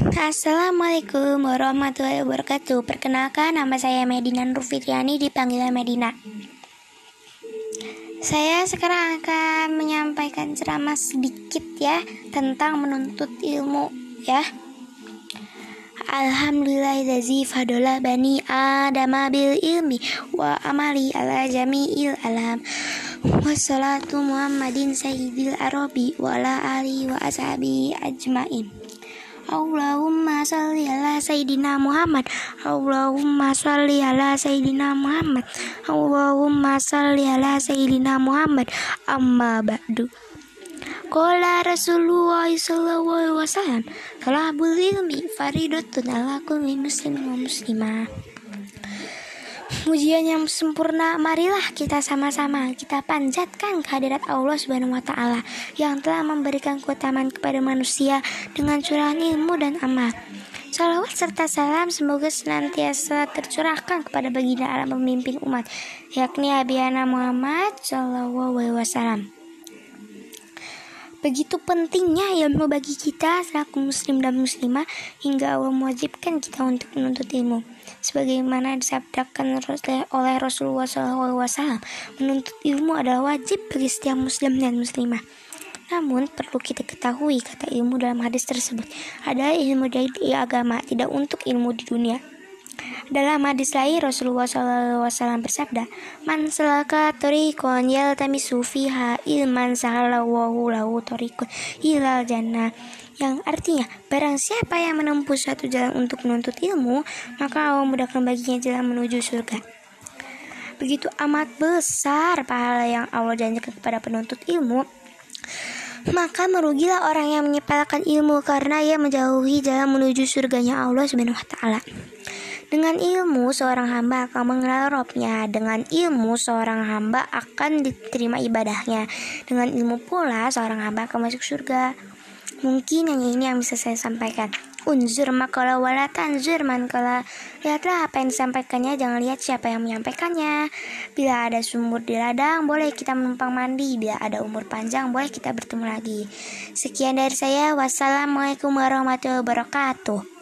Assalamualaikum warahmatullahi wabarakatuh. Perkenalkan nama saya Medina Nurfitriani dipanggil Medina. Saya sekarang akan menyampaikan ceramah sedikit ya Tentang menuntut ilmu ya. Alhamdulillahillazi fadola bani adama bil ilmi wa amali ala jami'il alam. Wassalatu Muhammadin sayyidil arabi wa ala alihi wa ashabi ajmain Allahumma salli ala Sayyidina Muhammad. Allahumma salli ala Sayyidina Muhammad. Allahumma salli ala Sayyidina Muhammad. Amma ba'du. Qala Rasulullah sallallahu alaihi wasallam Talabul ilmi faridatun ala kulli muslim wa muslimah Pujian yang sempurna, marilah kita sama-sama kita panjatkan kehadirat Allah Subhanahu wa taala yang telah memberikan keutamaan kepada manusia dengan curahan ilmu dan amal. Salawat serta salam semoga senantiasa tercurahkan kepada baginda alam pemimpin umat, yakni Abiana Muhammad Shallallahu Alaihi Wasallam. Begitu pentingnya ilmu bagi kita selaku muslim dan muslimah hingga Allah mewajibkan kita untuk menuntut ilmu. Sebagaimana disabdakan oleh Rasulullah SAW, menuntut ilmu adalah wajib bagi setiap muslim dan muslimah. Namun perlu kita ketahui kata ilmu dalam hadis tersebut adalah ilmu dari agama, tidak untuk ilmu di dunia. Dalam hadis lain Rasulullah SAW bersabda, "Man salaka tariqan yaltamisu fiha ilman sahalallahu lahu tariqan ilal jannah." Yang artinya, barang siapa yang menempuh suatu jalan untuk menuntut ilmu, maka Allah mudahkan baginya jalan menuju surga. Begitu amat besar pahala yang Allah janjikan kepada penuntut ilmu, maka merugilah orang yang menyepelekan ilmu karena ia menjauhi jalan menuju surganya Allah Subhanahu wa taala. Dengan ilmu, seorang hamba akan mengenal robnya. Dengan ilmu, seorang hamba akan diterima ibadahnya. Dengan ilmu pula, seorang hamba akan masuk surga. Mungkin hanya ini yang bisa saya sampaikan. Unzur makalah wala tanzur mankala. Lihatlah apa yang disampaikannya, jangan lihat siapa yang menyampaikannya. Bila ada sumur di ladang, boleh kita menumpang mandi. Bila ada umur panjang, boleh kita bertemu lagi. Sekian dari saya. Wassalamualaikum warahmatullahi wabarakatuh.